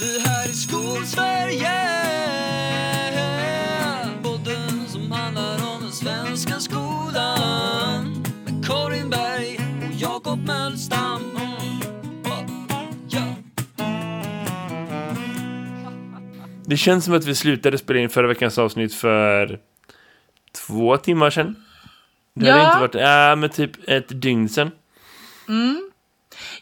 Det här är Skolsverige Podden som handlar om den svenska skolan Med Karin Berg och Jakob Mölstam. Det känns som att vi slutade spela in förra veckans avsnitt för två timmar sedan. Det Ja. hade inte varit, ja men typ ett dygn sedan.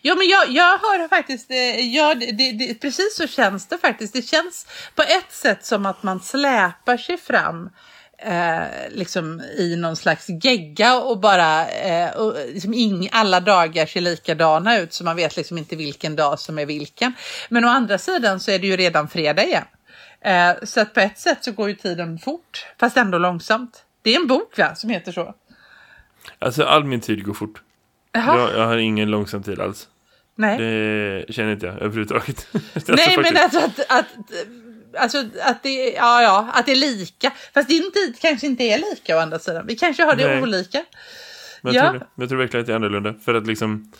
Ja, men jag, jag har faktiskt, eh, ja, det, det, det, precis så känns det faktiskt. Det känns på ett sätt som att man släpar sig fram eh, liksom i någon slags gegga och bara, eh, och liksom ing, alla dagar ser likadana ut så man vet liksom inte vilken dag som är vilken. Men å andra sidan så är det ju redan fredag igen. Eh, så att på ett sätt så går ju tiden fort, fast ändå långsamt. Det är en bok va, som heter så. Alltså all min tid går fort. Jag, jag har ingen långsam tid alls. nej. Det känner inte jag överhuvudtaget. Alltså, Nej, men alltså att, att, alltså att, det, ja, ja, att det är lika. Fast din tid kanske inte är lika å andra sidan. Vi kanske har det Nej. olika. Men jag, Ja. tror jag tror verkligen att det är annorlunda. För att liksom...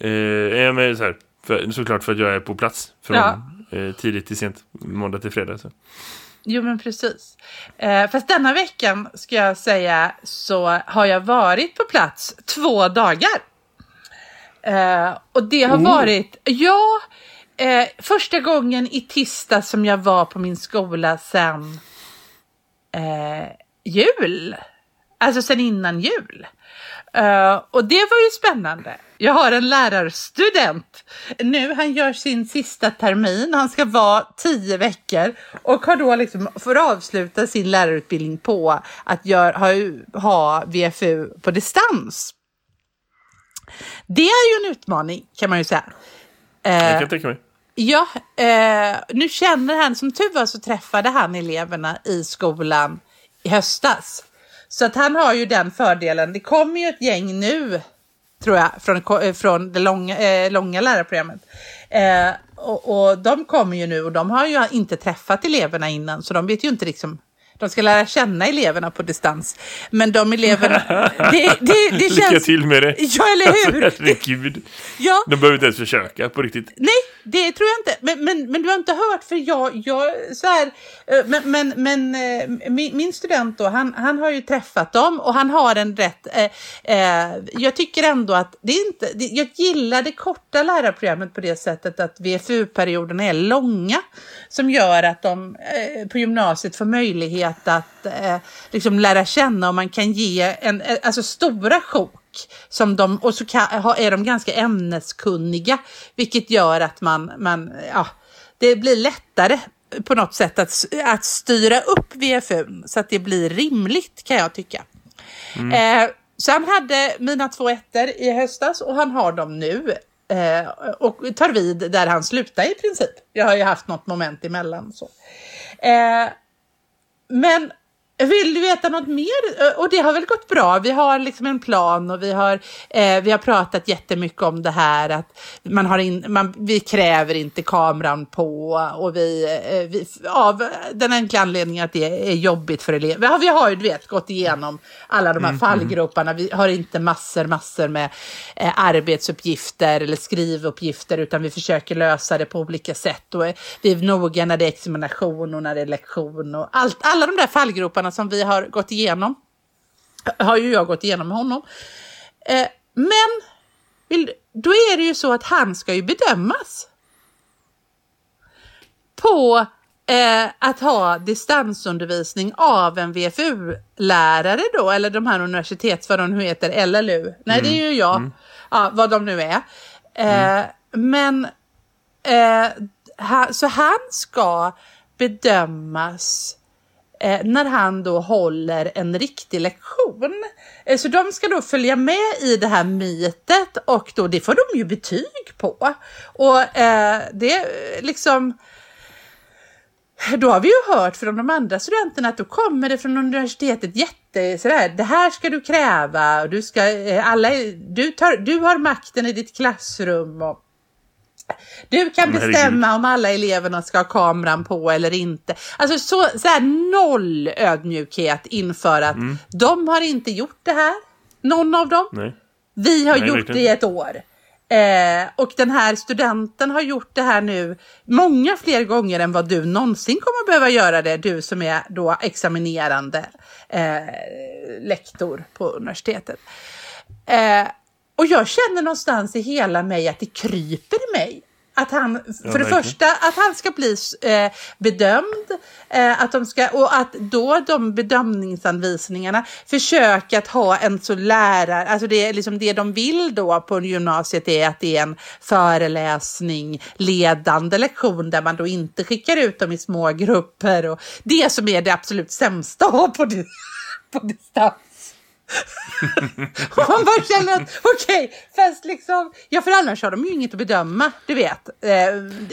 Eh, ja, men så här, för, såklart för att jag är på plats. Från Ja. eh, tidigt till sent. Måndag till fredag. Så. Jo, men precis. Eh, fast denna veckan ska jag säga så har jag varit på plats två dagar. Eh, och det har Oh. varit, ja, eh, första gången i tisdag som jag var på min skola sen eh, jul. Alltså sen innan jul. Eh, och det var ju spännande. Jag har en lärarstudent nu. Han gör sin sista termin. Han ska vara tio veckor och har då liksom får avsluta sin lärarutbildning på att gör, ha, ha VFU på distans. Det är ju en utmaning kan man ju säga. Eh, Jag kan tänka mig. Ja, eh, nu känner han, som tur var så träffade han eleverna i skolan i höstas. Så att han har ju den fördelen. Det kommer ju ett gäng nu, tror jag, från, från det långa, eh, långa lärarprogrammet. Eh, och, och de kommer ju nu och de har ju inte träffat eleverna innan, så de vet ju inte liksom de ska lära känna eleverna på distans. Men de eleverna... Det, det, det Lycka känns... till med det. Ja, eller hur? Alltså, herregud. Ja, De behöver inte ens försöka på riktigt. Nej, det tror jag inte. Men, men, men du har inte hört, för jag, jag så här, eh, men, men, men eh, min, min student då, han, han har ju träffat dem och han har en rätt, eh, eh, jag tycker ändå att det är inte, det, jag gillar det korta lärarprogrammet på det sättet att VFU-perioderna är långa, som gör att de eh, på gymnasiet får möjlighet att eh, liksom lära känna och man kan ge en, eh, alltså stora sjok som de, och så kan, är de ganska ämneskunniga, vilket gör att man, man ja, det blir lättare på något sätt att, att styra upp VFU så att det blir rimligt kan jag tycka. Eh, så han hade mina två ettor i höstas och han har dem nu. Eh, och tar vid där han slutade i princip. Jag har ju haft något moment emellan. Så. Eh, men vill du veta något mer? Eh, Och det har väl gått bra. Vi har liksom en plan och vi har, eh, vi har pratat jättemycket om det här att man har in, man, vi kräver inte kameran på och vi, eh, vi av den enkla anledningen att det är jobbigt för elever. Ja, vi har ju du vet gått igenom alla de här fallgroparna. Vi har inte massor, massor med eh, arbetsuppgifter eller skrivuppgifter utan vi försöker lösa det på olika sätt och vi är noga när det är examination och när det är lektion och allt, alla de där fallgroparna som vi har gått igenom har ju jag gått igenom med honom. Eh, men vill, då är det ju så att han ska ju bedömas på eh, att ha distansundervisning av en VFU-lärare då, eller de här universitets, vad de nu heter, LLU. Nej, det är ju jag, ja, vad de nu är. Eh, Men, eh, ha, så han ska bedömas eh, när han då håller en riktig lektion. Eh, så de ska då följa med i det här mitet och då, det får de ju betyg på. Och eh, det liksom då har vi ju hört från de andra studenterna att då kommer det från universitetet jätte sådär, det här ska du kräva och du ska, eh, alla, du, tar, du har makten i ditt klassrum och du kan bestämma om alla eleverna ska ha kameran på eller inte. Alltså så, så här noll ödmjukhet inför att Mm. de har inte gjort det här, någon av dem. Nej. Vi har Nej, gjort verkligen det i ett år. Eh, och den här studenten har gjort det här nu många fler gånger än vad du någonsin kommer behöva göra det, du som är då examinerande eh, lektor på universitetet. Eh, och jag känner någonstans i hela mig att det kryper i mig. Att han, för det första, att han ska bli eh, bedömd eh, att de ska, och att då de bedömningsanvisningarna försöka att ha en så lärare, alltså det är liksom det de vill då på gymnasiet är att det är en föreläsning, ledande lektion där man då inte skickar ut dem i små grupper och det som är det absolut sämsta att ha på, på distans. Och man bara känner att okej, fast liksom, ja för annars har de ju inget att bedöma, du vet. Eh,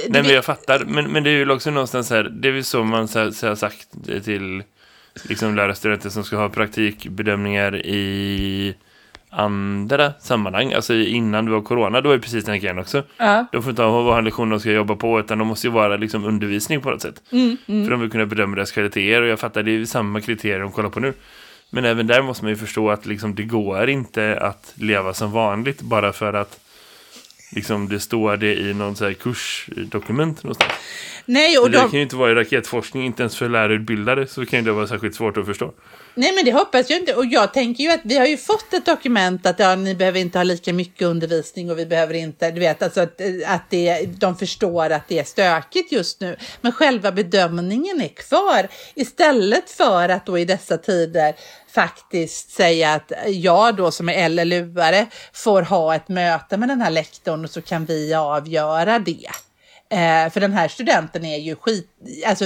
Nej, men jag fattar. Men, men det är ju också någonstans här, det är väl så man så, så har sagt till liksom lärarstudenter som ska ha praktikbedömningar i andra sammanhang. Alltså innan det var corona, då är det precis den grejen också. Ja. De får inte ha vad en lektion de ska jobba på, utan de måste ju vara liksom undervisning på något sätt. För de vill kunna bedöma deras kvaliteter, och jag fattar, det är samma kriterier de kollar på nu. Men även där måste man ju förstå att liksom, det går inte att leva som vanligt bara för att liksom, det står det i någon så här kursdokument någonstans. Nej, Och det de, kan ju inte vara i raketforskning, inte ens för lärarutbildare, så kan det vara särskilt svårt att förstå nej, men det hoppas jag inte. Och jag tänker ju att vi har ju fått ett dokument att ja, ni behöver inte ha lika mycket undervisning och vi behöver inte, du vet, alltså att, att det, de förstår att det är stökigt just nu. Men själva bedömningen är kvar istället för att då i dessa tider faktiskt säga att jag då som är LLU-are får ha ett möte med den här lektorn och så kan vi avgöra det. Eh, för den här studenten är ju skit, alltså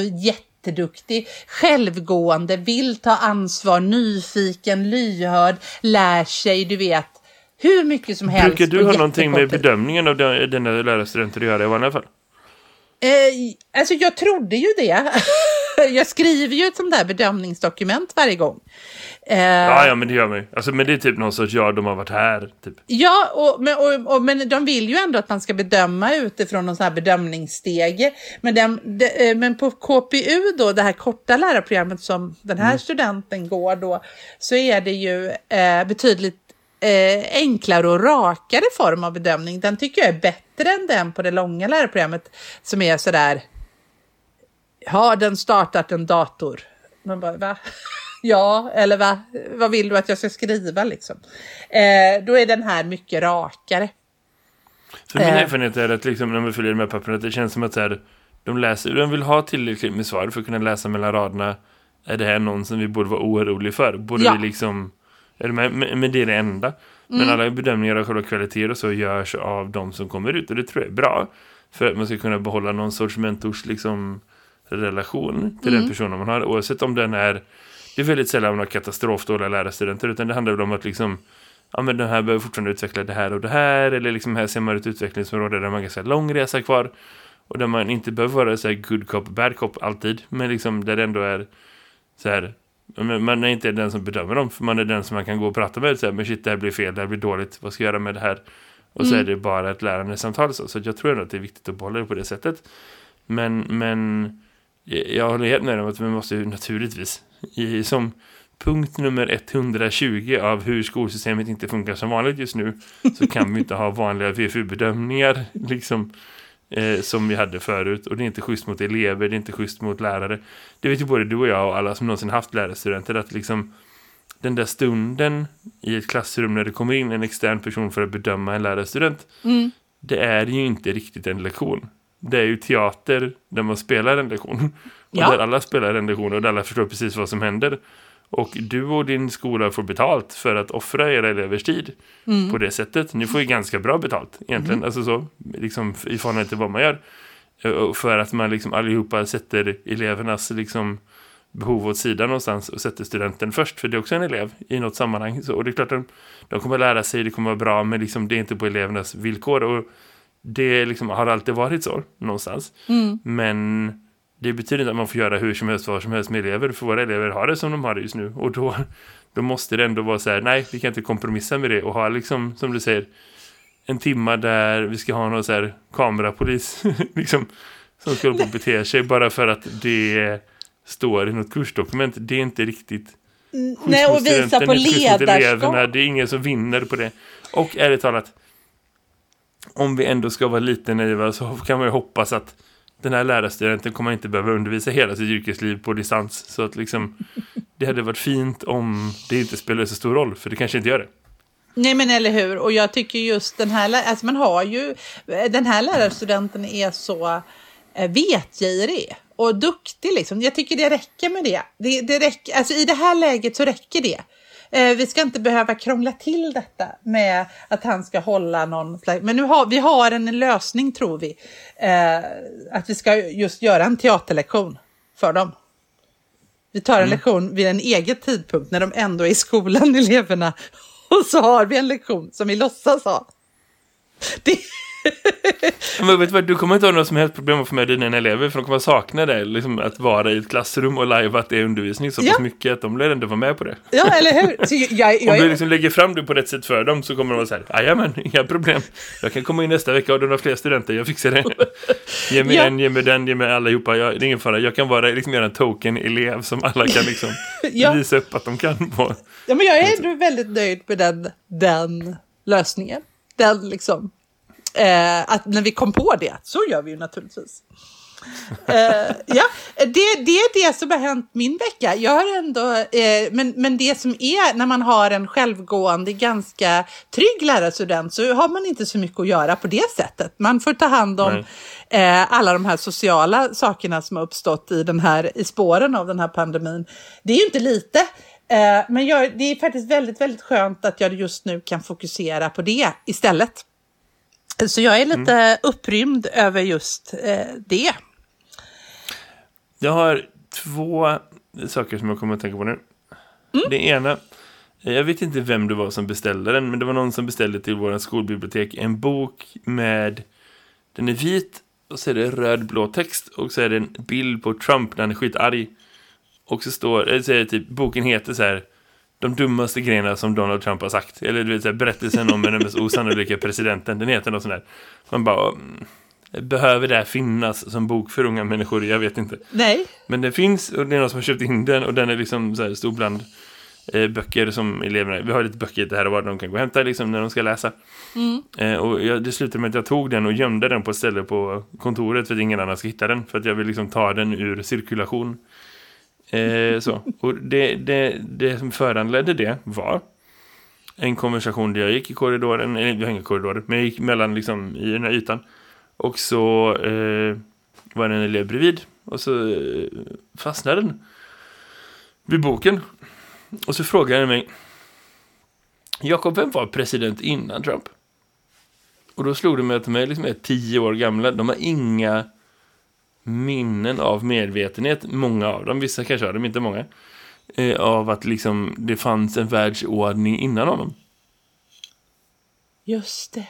jätteduktig, självgående, vill ta ansvar, nyfiken, lyhörd, lär sig, du vet, hur mycket som helst. Brukar du ha någonting med bedömningen av dina lärarstudenter att göra i vanliga fall? Eh, alltså jag trodde ju det. jag skriver ju ett sånt där bedömningsdokument varje gång. Eh, Ja, ja, men det gör man ju. Alltså, men det är typ någon sorts, ja, de har varit här, typ. Ja, och, men, och, och, men de vill ju ändå att man ska bedöma utifrån någon sån här bedömningsstege. Men, den, de, eh, men på KPU då, det här korta lärarprogrammet som den här studenten går då, så är det ju eh, betydligt eh, enklare och rakare form av bedömning. Den tycker jag är bättre än den på det långa lärarprogrammet som är sådär, har den startat en dator? Man bara, va? Ja, eller va? vad vill du att jag ska skriva liksom? Eh, då är den här mycket rakare. För min Eh. erfarenhet är att liksom, när man följer här papperna, det känns som att här, de läser, de vill ha tillräckligt med svar för att kunna läsa mellan raderna. Är det här någon som vi borde vara oroliga för? Borde Ja. vi liksom... Med? Men, men det är det enda. Men alla bedömningar av själva kvalitet och så görs av de som kommer ut. Och det tror jag är bra. För att man ska kunna behålla någon sorts mentors liksom, relation till den personen man har. Oavsett om den är... Det är väldigt sällan har katastrofdåliga lärarstudenter. Utan det handlar väl om att liksom... Ja men den här behöver fortfarande utveckla det här och det här. Eller liksom här ser man ett utvecklingsområde där man har ganska lång resa kvar. Och där man inte behöver vara så här good cop, bad cop alltid. Men liksom där det ändå är så här... Man är inte den som bedömer dem. För man är den som man kan gå och prata med. Så här, men shit, det här blir fel, det här blir dåligt. Vad ska jag göra med det här? Och så är det bara ett lärandesamtal. Så, så jag tror ändå att det är viktigt att behålla det på det sättet. Men, men jag jag håller helt med om att vi måste ju naturligtvis i, som punkt nummer 120 av hur skolsystemet inte funkar som vanligt just nu så kan vi inte ha vanliga VFU-bedömningar liksom eh, som vi hade förut och det är inte schysst mot elever, det är inte schysst mot lärare. Det vet ju både du och jag och alla som någonsin haft lärarstudenter att liksom den där stunden i ett klassrum när det kommer in en extern person för att bedöma en lärarstudent det är ju inte riktigt en lektion. Det är ju teater där man spelar en lektion. Och Ja. där alla spelar en lektion och där alla förstår precis vad som händer. Och du och din skola får betalt för att offra era elevers tid på det sättet. Ni får ju ganska bra betalt egentligen. Alltså så, liksom i förhållande till vad man gör. Eh, För att man liksom allihopa sätter elevernas liksom behov åt sidan någonstans och sätter studenten först. För det är också en elev i något sammanhang. Så, och det är klart de, de kommer lära sig, det kommer vara bra, men liksom det är inte på elevernas villkor. Och det liksom har alltid varit så någonstans. Men det betyder inte att man får göra hur som helst, var som helst med elever. För våra elever har det som de har det just nu. Och då, då måste det ändå vara så här, nej, vi kan inte kompromissa med det. Och ha liksom, som du säger, en timma där vi ska ha någon så här kamerapolis liksom, som ska hålla på och bete sig bara för att det står i något kursdokument. Det är inte riktigt Nej, och visa på ledarskap. Det är ingen som vinner på det. Och ärligt talat, om vi ändå ska vara lite naiva så kan man ju hoppas att den här lärarstudenten kommer inte behöva undervisa hela sitt yrkesliv på distans. Så att liksom, det hade varit fint om det inte spelade så stor roll, för det kanske inte gör det. Nej men eller hur, och jag tycker just den här, alltså man har ju, den här lärarstudenten är så eh, vetgirig och duktig liksom. Jag tycker det räcker med det. det, det räcker, alltså i det här läget så räcker det. Eh, vi ska inte behöva krångla till detta med att han ska hålla någon slags, men nu har vi har en lösning tror vi. Eh, att vi ska just göra en teaterlektion för dem. Vi tar en lektion vid en egen tidpunkt när de ändå är i skolan, eleverna. Och så har vi en lektion som vi låtsas ha. Det, Men vet du vad, du kommer inte ha några som helst problem att få med dina elever för de kommer sakna det, liksom att vara i ett klassrum och live att det är undervisning så pass Ja. mycket att de lär ändå vara med på det. ja, eller hur? Så jag, jag, Om du liksom lägger fram det på rätt sätt för dem så kommer de vara så här, jajamän, inga problem. Jag kan komma in nästa vecka och du har fler studenter, jag fixar det. Ge mig Ja. en, ge mig den, ge mig allihopa, jag, det är ingen fara. Jag kan vara liksom en token-elev som alla kan liksom Ja. visa upp att de kan på. ja, men jag är ändå väldigt nöjd med den, den lösningen. Den liksom. Eh, att när vi kom på det, så gör vi ju naturligtvis. Eh, ja, det, det är det som har hänt min vecka. Jag har ändå, eh, men, men det som är när man har en självgående, ganska trygg lärarstudent så har man inte så mycket att göra på det sättet. Man får ta hand om eh, alla de här sociala sakerna som har uppstått i, den här, i spåren av den här pandemin. Det är ju inte lite. Eh, men jag, det är faktiskt väldigt, väldigt skönt att jag just nu kan fokusera på det istället. Så jag är lite upprymd över just eh, det. Jag har två saker som jag kommer att tänka på nu. Det ena, jag vet inte vem det var som beställde den, men det var någon som beställde till våra skolbibliotek en bok med, den är vit och så är det röd-blå text och så är det en bild på Trump när han är skitarg. Och så står, så är det typ, boken heter så här, de dummaste grejerna som Donald Trump har sagt. Eller du vet, så här, berättelsen om den mest osannolika presidenten. Den heter något sånt där. Man bara, mm, behöver det här finnas som bok för unga människor? Jag vet inte. Nej, Men den finns och det är någon som har köpt in den och den är liksom så här stor bland eh, böcker som eleverna, vi har lite böcker det här och var de kan gå och hämta liksom när de ska läsa. Eh, och jag, det slutade med att jag tog den och gömde den på ett ställe på kontoret för att ingen annan ska hitta den. För att jag vill liksom ta den ur cirkulation. Eh, så. Och det, det, det som föranledde det var en konversation där jag gick i korridoren, eller vi har inga korridorer, men jag gick mellan liksom i den här ytan. Och så eh, var det en elev bredvid och så eh, fastnade den vid boken. Och så frågade den mig Jakob, vem var president innan Trump? Och då slog det mig att de är liksom är tio år gamla. De har inga minnen av medvetenhet, många av dem. Vissa kanske har dem, inte många. Eh, av att liksom det fanns en världsordning innan honom. just det.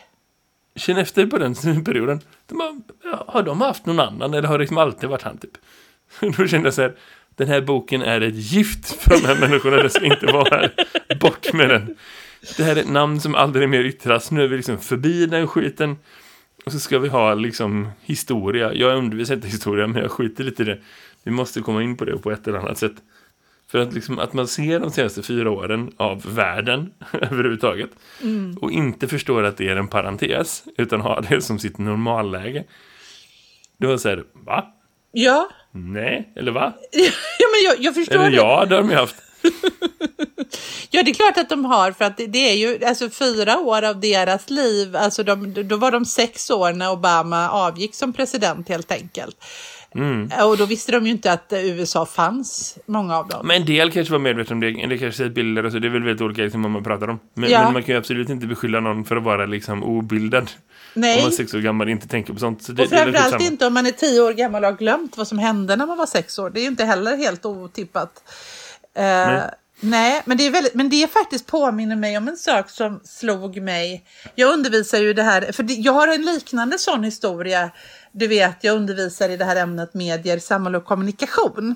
Känn efter på den perioden. De har, ja, har de haft någon annan eller har det liksom alltid varit han typ? Då kände jag så här, den här boken är ett gift för de här människorna, det ska inte vara här. Bort med den. Det här är ett namn som aldrig mer yttras, nu är vi liksom förbi den skiten. Och så ska vi ha liksom historia. Jag undervisar inte historia, men jag skiter lite i det. Vi måste komma in på det på ett eller annat sätt. För att, liksom, att man ser de senaste fyra åren av världen överhuvudtaget och inte förstår att det är en parentes utan har det som sitt normalläge. Var så här, va? Ja, Nej, eller va? ja men jag, jag förstår Eller det. ja, det har de ju haft. Ja, det är klart att de har, för att det, det är ju alltså fyra år av deras liv. Alltså de, då var de sex år när Obama avgick som president helt enkelt. Mm. Och då visste de ju inte att USA fanns, många av dem. Men en del kanske var medvetna om det, en del kanske sett bilder och så, det är väl väldigt olika liksom, vad man pratar om. Men, Ja. men man kan ju absolut inte beskylla någon för att vara liksom obildad. Om Nej, man är sex år gammal inte tänker på sånt. Så det, och väl framförallt inte om man är tio år gammal och har glömt vad som hände när man var sex år. Det är ju inte heller helt otippat. Nej. Eh, nej, men det, är väldigt, men det är faktiskt påminner mig om en sak som slog mig. Jag undervisar ju det här, för det, jag har en liknande sån historia. Du vet, jag undervisar i det här ämnet medier, samhälle och kommunikation.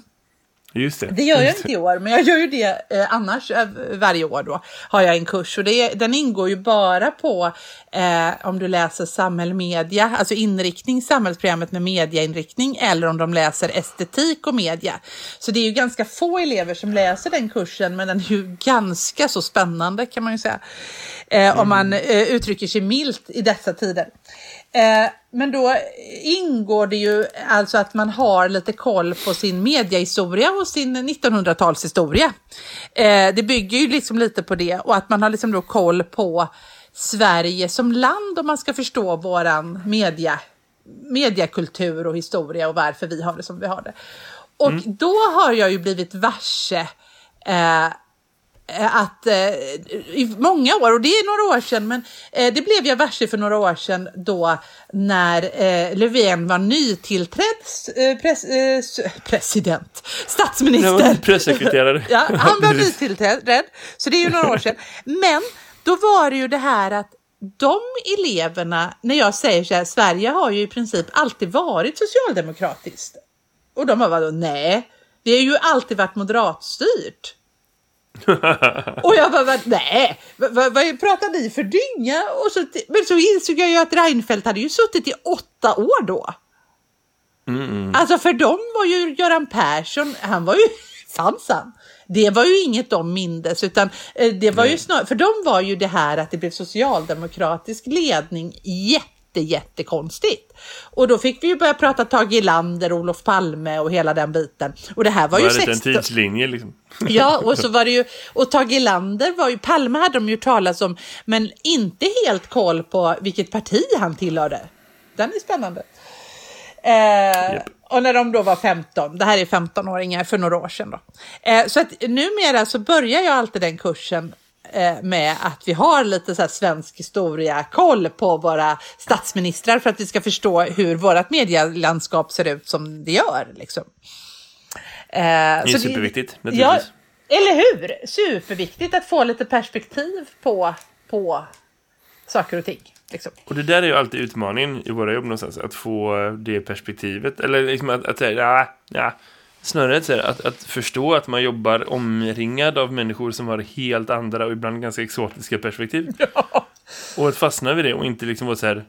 Just det. Det gör jag inte i år, men jag gör ju det eh, annars eh, varje år då. Har jag en kurs och det den ingår ju bara på eh, om du läser samhällsmedia, alltså inriktning, samhällsprogrammet med mediainriktning eller om de läser estetik och media. Så det är ju ganska få elever som läser den kursen, men den är ju ganska så spännande kan man ju säga. Eh, Om man eh, uttrycker sig milt i dessa tider. Eh, men då ingår det ju alltså att man har lite koll på sin mediahistoria och sin 1900-talshistoria. Eh, det bygger ju liksom lite på det och att man har liksom då koll på Sverige som land om man ska förstå våran media, mediakultur och historia och varför vi har det som vi har det. Och då har jag ju blivit varse eh, att eh, i många år, och det är några år sedan, men eh, det blev jag varse för några år sedan då när eh, Löfven var nytillträdd eh, pres, eh, president, statsminister. pressekreterare. Ja, han var nytillträdd, så det är ju några år sedan. Men då var det ju det här att de eleverna, när jag säger så här, Sverige har ju i princip alltid varit socialdemokratiskt. Och de bara, vadå, nej, det har ju alltid varit moderatstyrt. Och jag bara, nej, vad, vad, vad pratar ni för dynga? Och så, men så insåg jag ju att Reinfeldt hade ju suttit i åtta år då. Alltså för dem var ju Göran Persson, han var ju, fanns han? Det var ju inget de mindes, utan eh, det var ju snarare, för dem var ju det här att det blev socialdemokratisk ledning jätte, jättekonstigt. Och då fick vi ju börja prata Tage Erlander, Olof Palme och hela den biten. Och det här var ju Var det en 16... tidslinje liksom? Ja, och så var det ju, och Tage Erlander var ju, Palme hade de ju talat om, men inte helt koll på vilket parti han tillhörde. Den är spännande. Eh, Japp. Och när de då var 15, det här är 15-åringar för några år sedan då. Eh, så att numera så börjar jag alltid den kursen med att vi har lite så svensk historia, koll på våra statsministrar för att vi ska förstå hur vårt medielandskap ser ut som det gör. Liksom. Eh, Det är så superviktigt, Ja, naturligtvis. eller hur? Superviktigt att få lite perspektiv på, på saker och ting. Liksom. Och det där är ju alltid utmaningen i våra jobb någonstans. Att få det perspektivet. Eller liksom att, att säga, ja, ja. Snarare att, säga, att, att förstå att man jobbar omringad av människor som har helt andra och ibland ganska exotiska perspektiv. Och att fastna vid det och inte liksom vara så här,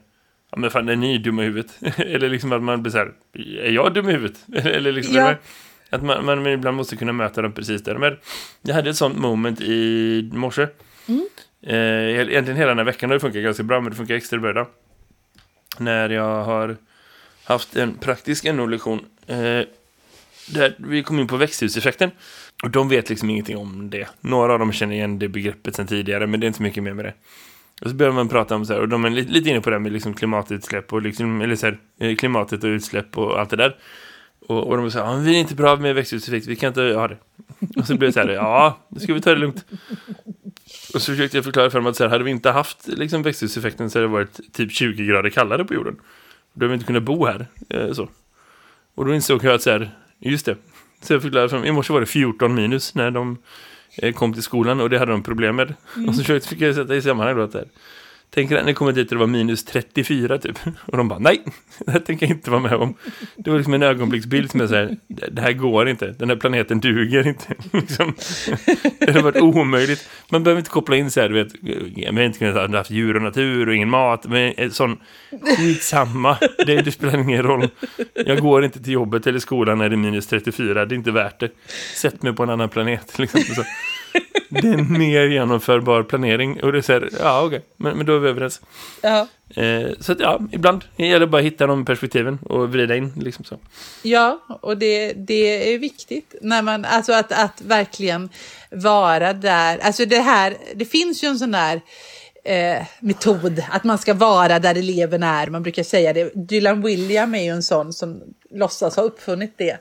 ja men fan är ni dumma i huvudet? Eller liksom att man blir så här, är jag dum i huvudet? Eller liksom, Ja. att man, man ibland måste kunna möta dem precis där. Men jag hade ett sånt moment i morse. Eh, egentligen hela den här veckan har det funkat ganska bra, men det funkar extra bra idag. När jag har haft en praktisk NO-lektion eh, där vi kom in på växthuseffekten. Och de vet liksom ingenting om det. Några av dem känner igen det begreppet sedan tidigare, men det är inte så mycket mer med det. Och så börjar man prata om så här, och de är lite, lite inne på det här med liksom klimatutsläpp och liksom, eller så här, eh, klimatet och utsläpp och allt det där. Och, och de säger, ja, vi är inte bra med växthuseffekt, vi kan inte ha det. Och så blir det så här, ja, nu ska vi ta det lugnt. Och så försökte jag förklara för dem att så här, hade vi inte haft liksom, växthuseffekten så hade det varit typ 20 grader kallare på jorden. Då hade vi inte kunnat bo här. Eh, så. Och då insåg jag att så här, just det. Så jag förklarade för dem, i morse var det 14 minus när de eh, kom till skolan och det hade de problem med. Och så försökte, fick jag sätta i sammanhang då att där. Tänker att ni kommer dit och det var minus 34 typ. Och de bara, nej, det här tänker jag inte vara med om. Det var liksom en ögonblicksbild som är så här, det här går inte, den här planeten duger inte. liksom. Det har varit omöjligt. Man behöver inte koppla in så här, du vet, jag har inte kunnat ha haft djur och natur och ingen mat, men en sån skitsamma, det, det spelar ingen roll. Jag går inte till jobbet eller skolan när det är minus 34, det är inte värt det. Sätt mig på en annan planet. Liksom. Så. Det är en mer genomförbar planering. Och det är så här, ja okej, men, men då är vi överens. Ja. Eh, så att ja, ibland det gäller bara att hitta de perspektiven och vrida in liksom så. Ja, och det, det är viktigt när man, alltså att, att verkligen vara där. Alltså det här, det finns ju en sån där eh, metod att man ska vara där eleverna är. Man brukar säga det. Dylan William är ju en sån som låtsas ha uppfunnit det.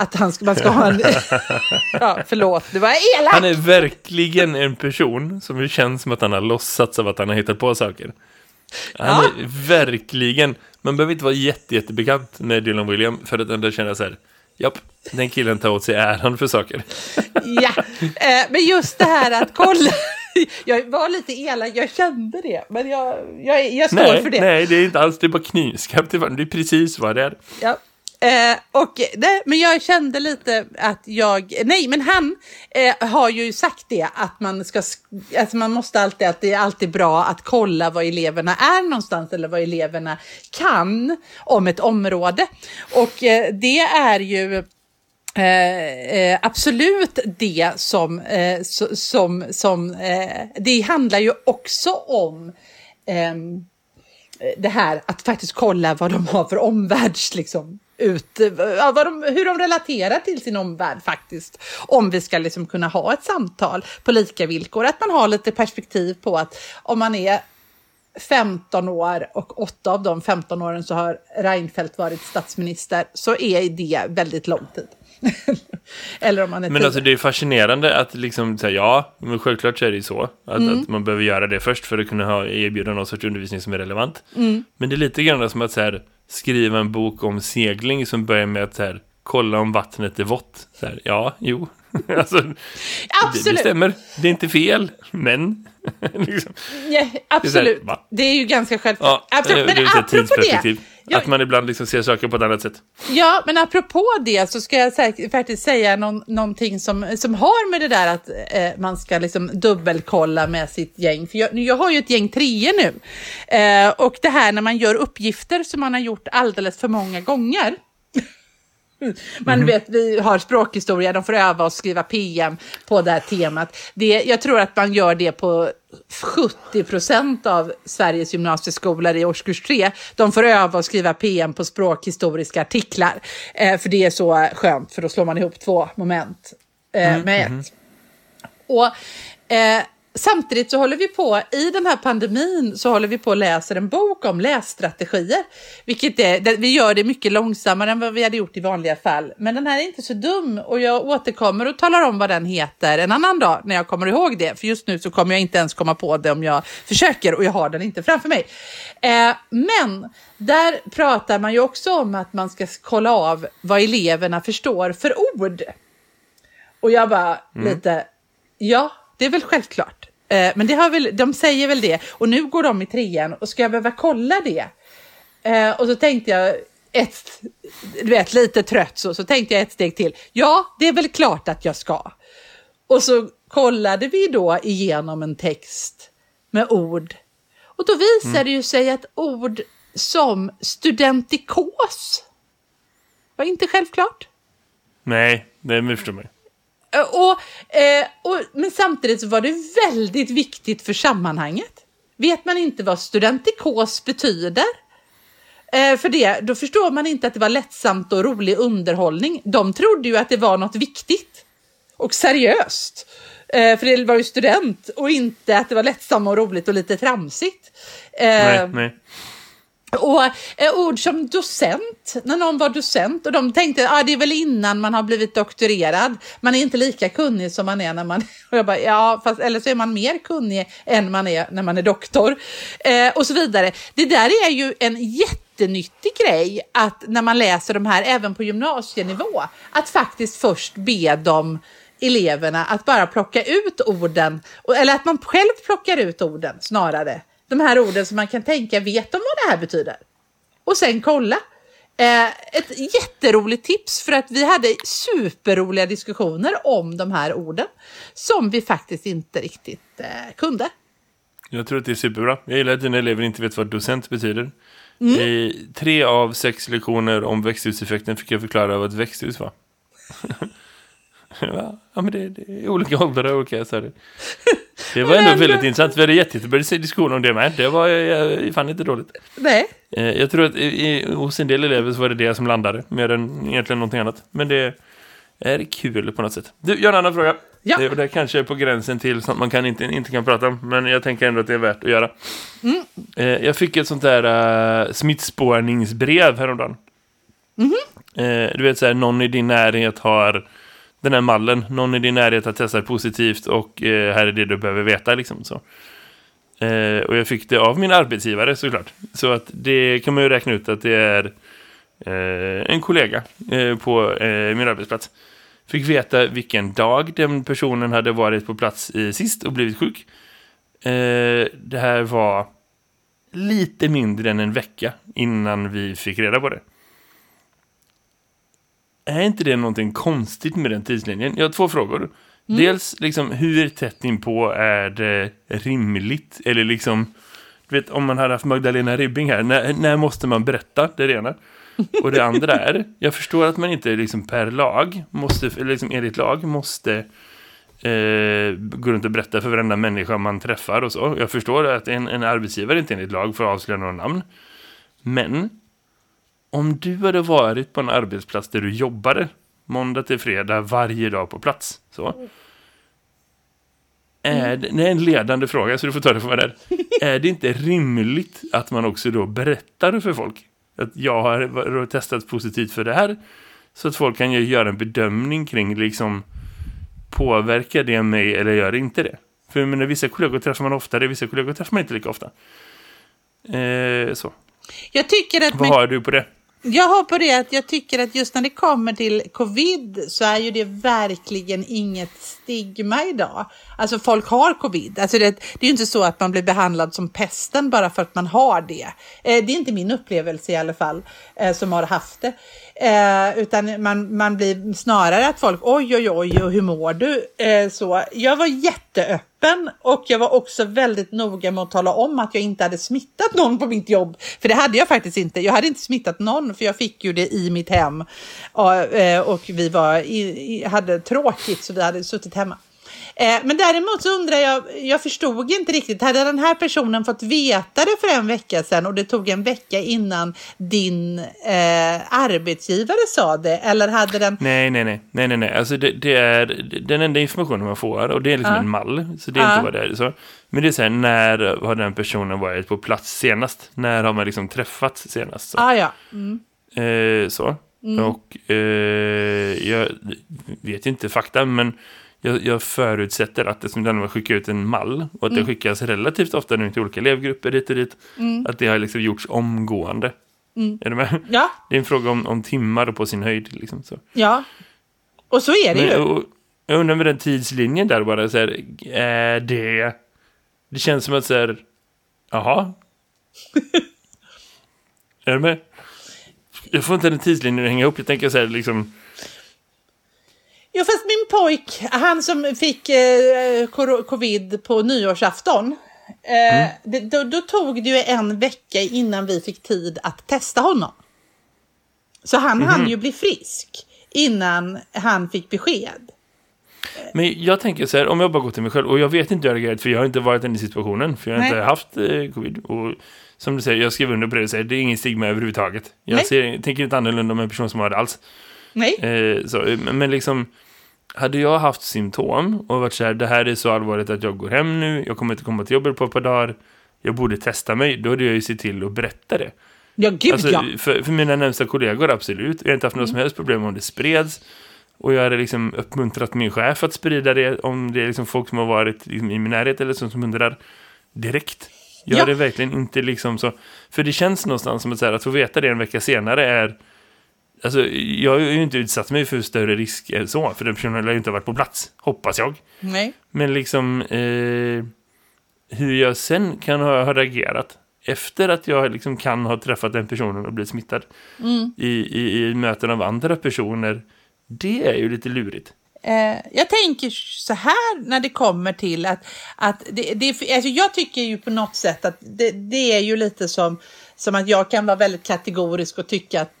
Att han ska, man ska ha en... ja, förlåt, det var elakt! Han är verkligen en person som det känns som att han har låtsats av att han har hittat på saker. Han Ja. är verkligen, man behöver inte vara jätte, jättebekant med Dylan William för att ändå känna så här, japp, den killen tar åt sig äran för saker. Ja, eh, men just det här att kolla. Jag var lite elak, jag kände det. Men jag, jag, jag står Nej, för det. nej, det är inte alls, det är bara knivskarpt, det är precis vad det är. Ja. Eh, och, nej, men jag kände lite att jag, nej men han eh, har ju sagt det att man ska, alltså man måste alltid, att det är alltid bra att kolla vad eleverna är någonstans eller vad eleverna kan om ett område. Och eh, det är ju Eh, eh, absolut det som, eh, som, som eh, det handlar ju också om ehm, det här att faktiskt kolla vad de har för omvärlds liksom, ut, ja, de, hur de relaterar till sin omvärld faktiskt. Om vi ska liksom kunna ha ett samtal på lika villkor. Att man har lite perspektiv på att om man är 15 år och åtta av de 15 åren så har Reinfeldt varit statsminister så är det väldigt lång tid. Eller om man är Men alltså det är fascinerande att liksom säga ja, men självklart så är det ju så. Att, mm. att, man behöver göra det först för att kunna ha, erbjuda någon sorts undervisning som är relevant. Mm. Men det är lite grann som att så här, skriva en bok om segling som börjar med att så här, kolla om vattnet är vått. Så här, ja, jo. alltså, Absolut. Det, det stämmer. Det är inte fel, men... liksom. ja, absolut. Det är, det är, ju ganska självklart. Ja, absolut. Men apropå det. Att man ibland liksom ser saker på ett annat sätt. Ja, men apropå det så ska jag faktiskt säga någon, någonting som, som har med det där att eh, man ska liksom dubbelkolla med sitt gäng. För jag, jag har ju ett gäng treor nu. Eh, och det här när man gör uppgifter som man har gjort alldeles för många gånger. Man mm. vet, vi har språkhistoria, de får öva och skriva PM på det här temat. Det, jag tror att man gör det på 70 procent av Sveriges gymnasieskolor i årskurs 3. De får öva och skriva PM på språkhistoriska artiklar. Eh, för det är så skönt, för då slår man ihop två moment eh, mm. med ett. Mm. Och eh, Samtidigt så håller vi på, i den här pandemin, så håller vi på att läsa en bok om lässtrategier. Vilket är, vi gör det mycket långsammare än vad vi hade gjort i vanliga fall. Men den här är inte så dum och jag återkommer och talar om vad den heter en annan dag när jag kommer ihåg det. För just nu så kommer jag inte ens komma på det om jag försöker och jag har den inte framför mig. Eh, men där pratar man ju också om att man ska kolla av vad eleverna förstår för ord. Och jag bara mm. lite, ja, det är väl självklart. Eh, men det har väl, de säger väl det. Och nu går de i trean och ska jag behöva kolla det? Eh, och så tänkte jag, ett, du vet, lite trött så, så tänkte jag ett steg till. Ja, det är väl klart att jag ska. Och så kollade vi då igenom en text med ord. Och då visade mm. det ju sig att ord som studentikos var inte självklart. Nej, det förstår man. Eh, och, eh, och, men samtidigt så var det väldigt viktigt för sammanhanget. Vet man inte vad studentikos betyder, eh, för det, då förstår man inte att det var lättsamt och rolig underhållning. De trodde ju att det var något viktigt och seriöst. Eh, för det var ju student och inte att det var lättsamt och roligt och lite tramsigt. Eh, nej, nej. Och eh, ord som docent, när någon var docent och de tänkte att ah, det är väl innan man har blivit doktorerad. Man är inte lika kunnig som man är när man... Och jag bara, ja, fast, eller så är man mer kunnig än man är när man är doktor. Eh, och så vidare. Det där är ju en jättenyttig grej att när man läser de här även på gymnasienivå, att faktiskt först be dem eleverna att bara plocka ut orden, eller att man själv plockar ut orden snarare de här orden som man kan tänka, vet de vad det här betyder? Och sen kolla. Eh, ett jätteroligt tips för att vi hade superroliga diskussioner om de här orden som vi faktiskt inte riktigt eh, kunde. Jag tror att det är superbra. Jag gillar att dina elever inte vet vad docent betyder. Mm. I tre av sex lektioner om växthuseffekten fick jag förklara vad ett växthus var. ja, men det, det är olika åldrar och olika så här. Det var ändå väldigt intressant. Vi hade jättebra diskussion om det med. Det var jag fann inte dåligt. Nej. Eh, jag tror att i, hos en del elever så var det det som landade. Mer än egentligen någonting annat. Men det är kul på något sätt. Du, jag har en annan fråga. Ja. Det, det kanske är på gränsen till sånt man kan inte, inte kan prata om. Men jag tänker ändå att det är värt att göra. Mm. Eh, jag fick ett sånt där uh, smittspårningsbrev häromdagen. Mm -hmm. du vet så här, någon i din närhet har den här mallen. Någon i din närhet har testat positivt och eh, här är det du behöver veta. Liksom, så. Eh, och jag fick det av min arbetsgivare såklart. Så att det kan man ju räkna ut att det är eh, en kollega eh, på eh, min arbetsplats. Fick veta vilken dag den personen hade varit på plats i sist och blivit sjuk. Eh, det här var lite mindre än en vecka innan vi fick reda på det är inte det någonting konstigt med den tidslinjen? Jag har två frågor. Dels liksom hur tätt inpå är det rimligt? Eller liksom, du vet om man hade haft Magdalena Ribbing här, när, när måste man berätta det ena? Och det andra är, jag förstår att man inte liksom per lag, måste, eller liksom enligt lag, måste eh, gå runt och berätta för varenda människa man träffar och så. Jag förstår att en, en arbetsgivare inte enligt lag får avslöja några namn. Men om du hade varit på en arbetsplats där du jobbade måndag till fredag varje dag på plats så är det, det är en ledande fråga så du får ta det för vad det är. Är det inte rimligt att man också då berättar för folk att jag har testat positivt för det här så att folk kan ju göra en bedömning kring liksom påverkar det mig eller gör det inte det? För men vissa kollegor träffar man oftare, vissa kollegor träffar man inte lika ofta. Eh, så. Jag tycker att... Vad har du på det? Jag har på det att jag tycker att just när det kommer till covid så är ju det verkligen inget stigma idag. Alltså folk har covid. Alltså det, det är ju inte så att man blir behandlad som pesten bara för att man har det. Eh, det är inte min upplevelse i alla fall eh, som har haft det. Eh, utan man, man blir snarare att folk, oj oj oj, och hur mår du? Eh, så. Jag var jätteöppen och jag var också väldigt noga med att tala om att jag inte hade smittat någon på mitt jobb. För det hade jag faktiskt inte. Jag hade inte smittat någon för jag fick ju det i mitt hem. Och, eh, och vi var i, hade tråkigt så vi hade suttit hemma. Eh, men däremot så undrar jag, jag förstod inte riktigt, hade den här personen fått veta det för en vecka sedan och det tog en vecka innan din eh, arbetsgivare sa det? Eller hade den... Nej, nej, nej, nej, nej, nej. Alltså det, det är den enda informationen man får och det är liksom Ja. en mall. Så det är Ja. inte vad det är. Så. Men det är så här, när har den personen varit på plats senast? När har man liksom träffats senast? Så. Ah, ja. Mm. Eh, så. Och eh, jag vet inte fakta, men jag, jag förutsätter att det som den var skicka ut en mall och att det skickas relativt ofta nu till olika elevgrupper dit och dit. Att det har liksom gjorts omgående. Är du med? Ja, Det är en fråga om, om timmar och på sin höjd. Liksom, så. ja. Och så är det Men, ju. och, jag undrar med den tidslinjen där bara, så här, är det... Det känns som att så här, jaha. är du med? Jag får inte den tidslinjen att hänga upp. Jag tänker så här, liksom... Jo, fast min pojk, han som fick eh, covid på nyårsafton, eh, det, då, då tog det ju en vecka innan vi fick tid att testa honom. Så han hann ju bli frisk innan han fick besked. Men jag tänker så här, om jag bara går till mig själv, och jag vet inte hur jag reagerat, för jag har inte varit i den situationen, för jag har Nej. inte haft eh, covid. Och som du säger, jag skriver under på det säger, det är ingen stigma överhuvudtaget. Jag ser, tänker inte annorlunda om en person som har det alls. Nej, Eh, så, men men liksom, hade jag haft symptom och varit så här, det här är så allvarligt att jag går hem nu, jag kommer inte komma till jobbet på ett par dagar, jag borde testa mig, då hade jag ju sett till att berätta det. ja gud Alltså, ja. för, för mina närmsta kollegor, absolut. Jag har inte haft något som helst problem om det spreds. Och jag hade liksom uppmuntrat min chef att sprida det om det är liksom folk som har varit liksom i min närhet eller som, som undrar direkt. Jag Ja. hade verkligen inte liksom så... För det känns någonstans som att, så här, att få veta det en vecka senare är... Alltså, jag har ju inte utsatt mig för större risk än så, för den personen har ju inte varit på plats, hoppas jag. Nej. Men liksom eh, hur jag sen kan ha, ha reagerat efter att jag liksom kan ha träffat den personen och blivit smittad i, i, i möten av andra personer, det är ju lite lurigt. Eh, jag tänker så här när det kommer till att, att det, det, alltså jag tycker ju på något sätt att det, det är ju lite som, som att jag kan vara väldigt kategorisk och tycka att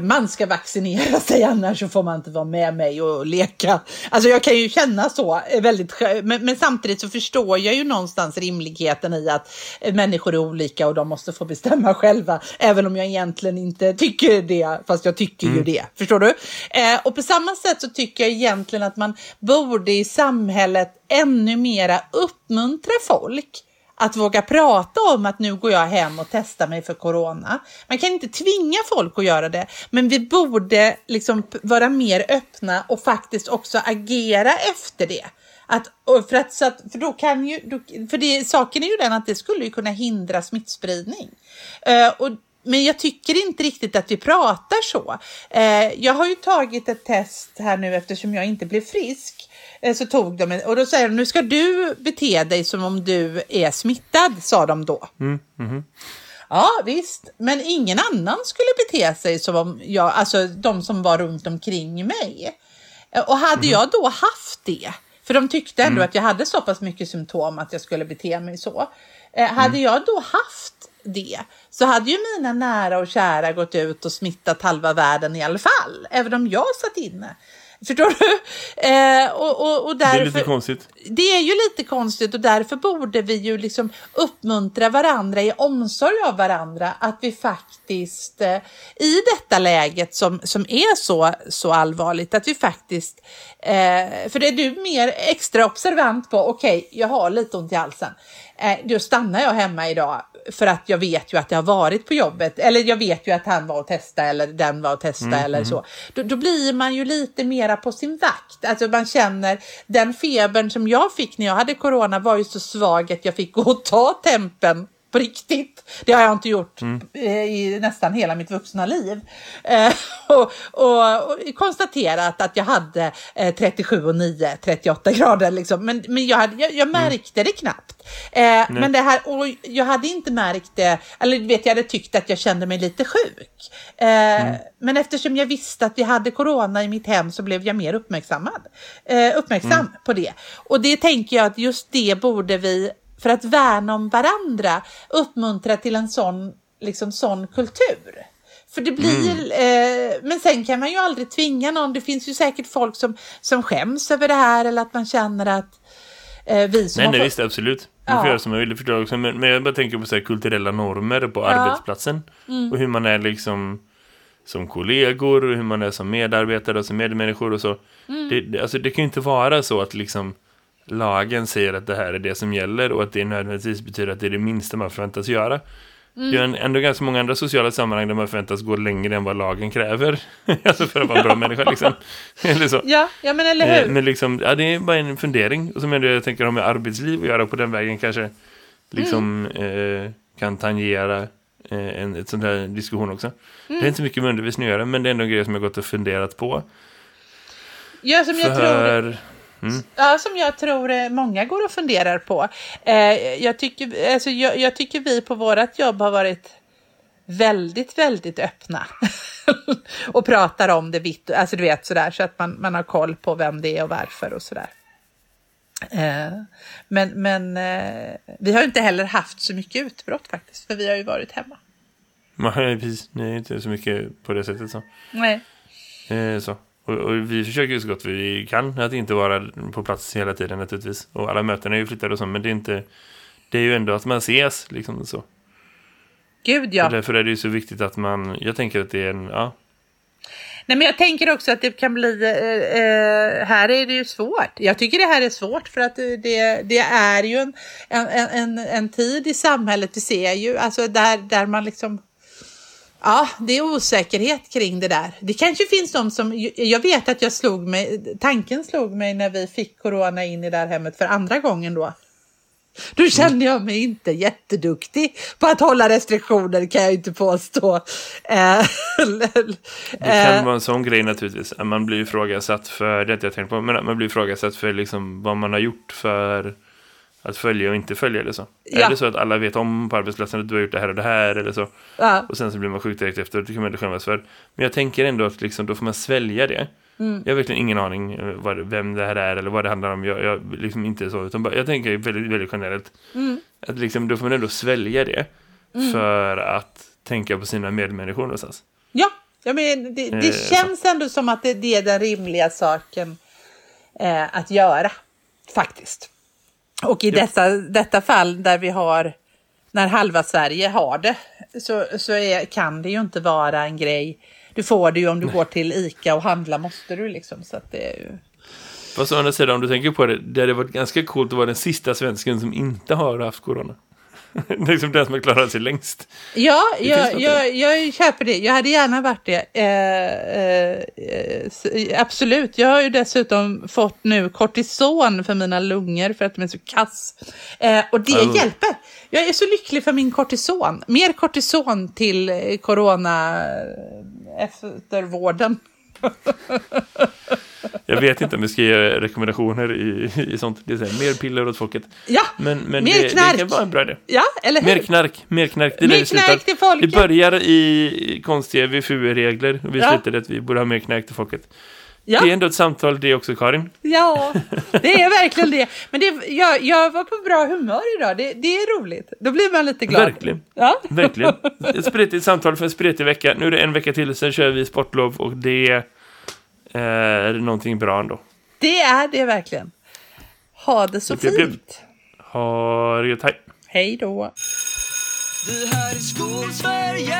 man ska vaccinera sig annars så får man inte vara med mig och leka. Alltså jag kan ju känna så eh, väldigt men, men samtidigt så förstår jag ju någonstans rimligheten i att eh, människor är olika och de måste få bestämma själva, även om jag egentligen inte tycker det, fast jag tycker ju det. Förstår du? Eh, och på samma sätt så tycker jag egentligen att man borde i samhället ännu mera uppmuntra folk att våga prata om att nu går jag hem och testar mig för corona. Man kan inte tvinga folk att göra det, men vi borde liksom vara mer öppna och faktiskt också agera efter det. Att, för, att, så att, för då kan ju, då, för det, saken är ju den att det skulle ju kunna hindra smittspridning. Uh, och, men jag tycker inte riktigt att vi pratar så. Uh, jag har ju tagit ett test här nu eftersom jag inte blev frisk. Eh, Så tog de en- och då säger de nu ska du bete dig som om du är smittad, sa de då. Ja visst, men ingen annan skulle bete sig som om jag, alltså de som var runt omkring mig. Eh, Och hade Mhm. jag då haft det, för de tyckte Mm. ändå att jag hade så pass mycket symptom att jag skulle bete mig så. Eh, hade Mm. jag då haft det så hade ju mina nära och kära gått ut och smittat halva världen i alla fall, även om jag satt inne. Förstår du? Eh, och, och, och Det därför, är lite konstigt. det är ju lite konstigt och därför borde vi ju liksom uppmuntra varandra i omsorg av varandra att vi faktiskt eh, i detta läget som, som är så, så allvarligt att vi faktiskt, eh, för det är du mer extra observant på, okej jag har lite ont i halsen, då stannar jag hemma idag för att jag vet ju att jag har varit på jobbet eller jag vet ju att han var och testa eller den var och testa eller så. Då, då blir man ju lite mera på sin vakt. Alltså man känner den febern som jag fick när jag hade corona var ju så svag att jag fick gå och ta tempen på riktigt. Det har jag inte gjort eh, i nästan hela mitt vuxna liv. Eh, och, och, och konstaterat att jag hade eh, 37 och 9, 38 grader liksom. Men, men jag, hade, jag, jag märkte det knappt. Eh, men det här, och jag hade inte märkt det, eller du vet jag hade tyckt att jag kände mig lite sjuk. Eh, Men eftersom jag visste att vi hade corona i mitt hem så blev jag mer uppmärksammad. Eh, uppmärksam på det. Och det tänker jag att just det borde vi för att värna om varandra uppmuntra till en sån, liksom, sån kultur. För det blir, eh, men sen kan man ju aldrig tvinga någon. Det finns ju säkert folk som, som skäms över det här eller att man känner att eh, vi som Nej, nej fått- visst, absolut. Du Ja. får göra som man vill, förstår också. Men, men jag bara tänker på så här kulturella normer på arbetsplatsen. Mm. Och hur man är liksom som kollegor, och hur man är som medarbetare och som medmänniskor och så. Mm. Det, det, alltså, det kan ju inte vara så att liksom lagen säger att det här är det som gäller och att det nödvändigtvis betyder att det är det minsta man förväntas göra. Mm. Det är ändå ganska många andra sociala sammanhang där man förväntas gå längre än vad lagen kräver. alltså för att vara en bra människa liksom. Eller så. Ja, ja men eller Eh, hur? Men liksom, ja, det är bara en fundering. Och som jag, jag tänker har med arbetsliv att göra på den vägen kanske liksom Mm. eh, kan tangera eh, en ett sånt här diskussion också. Det Mm. är inte så mycket med undervisning att göra, men det är ändå en grej som jag gått och funderat på. Ja, som jag tror... För, Ja, som jag tror eh, många går och funderar på. Eh, jag, tycker, alltså, jag, jag tycker vi på vårt jobb har varit väldigt, väldigt öppna. och pratar om det vitt, alltså du vet sådär, så att man, man har koll på vem det är och varför och sådär. Eh, men men eh, vi har inte heller haft så mycket utbrott faktiskt, för vi har ju varit hemma. nej, precis, nej, inte så mycket på det sättet så. Nej. Eh, så. Och, och vi försöker ju så gott vi kan att inte vara på plats hela tiden naturligtvis. Och alla möten är ju flyttade och så, men det är inte... Det är ju ändå att man ses liksom så. Gud ja. Och därför är det ju så viktigt att man... Jag tänker att det är en... Ja, Nej, men jag tänker också att det kan bli, eh, eh, här är det ju svårt. Jag tycker det här är svårt för att det, det är ju en, en, en, en tid i samhället, vi ser ju, alltså där, där man liksom, ja, det är osäkerhet kring det där. Det kanske finns de som, jag vet att jag slog mig, tanken slog mig när vi fick corona in i det här hemmet för andra gången då. Då kände jag mig inte jätteduktig på att hålla restriktioner kan jag inte påstå. Eh, Det kan vara en sån grej naturligtvis. Man blir ifrågasatt för, det jag tänkt på, men man blir ifrågasatt för liksom vad man har gjort för att följa och inte följa eller så. Ja. Är det så att alla vet om på arbetsplatsen att du har gjort det här och det här eller så. ja. Och sen så blir man sjuk direkt efter, det kan man inte skämmas för. Men jag tänker ändå att liksom, då får man svälja det. Mm. Jag har verkligen ingen aning eh, vad, vem det här är eller vad det handlar om. Jag, jag liksom inte så, utan bara, jag tänker väldigt, väldigt generellt. Mm. Att liksom, då får man ändå svälja det. För att tänka på sina medmänniskor någonstans. Ja, ja men det, det Eh, så. känns ändå som att det, det är den rimliga saken eh, att göra, faktiskt. Och i dessa, detta fall där vi har, när halva Sverige har det, så, så är, kan det ju inte vara en grej. Du får det ju om du går till ICA och handla måste du liksom. Så att det är ju... Fast å andra sidan, om du tänker på det, det hade varit ganska coolt att vara den sista svensken som inte har haft corona. det är liksom den som har klarat sig längst. Ja, jag, jag, jag köper det. Jag hade gärna varit det. Eh, eh, eh, absolut. Jag har ju dessutom fått nu kortison för mina lungor för att de är så kass. Eh, och det Oh. hjälper. Jag är så lycklig för min kortison. Mer kortison till corona eh, eftervården. Jag vet inte om vi ska ge rekommendationer i, i sånt. Det är så här, mer piller åt folket. Ja, Men, men Mer det, det knark. kan vara en bra idé. ja eller hur? Mer knark, mer knark. Det är Mer vi slutar. knark till folket. Det börjar i konstiga VFU-regler och vi Ja. slutade att vi borde ha mer knark till folket. ja. Det är ändå ett samtal det också, Karin. Ja, det är verkligen det. Men det, jag, jag var på bra humör idag. Det, det är roligt. Då blir man lite glad. Verkligen. Ja, Verkligen. Ett spretigt samtal för en spretig vecka. Nu är det en vecka till, sen kör vi sportlov och det är någonting bra ändå. det är det verkligen. Ha det så fint. Ha det gött, hej. Hej då. Det här är Skolsverige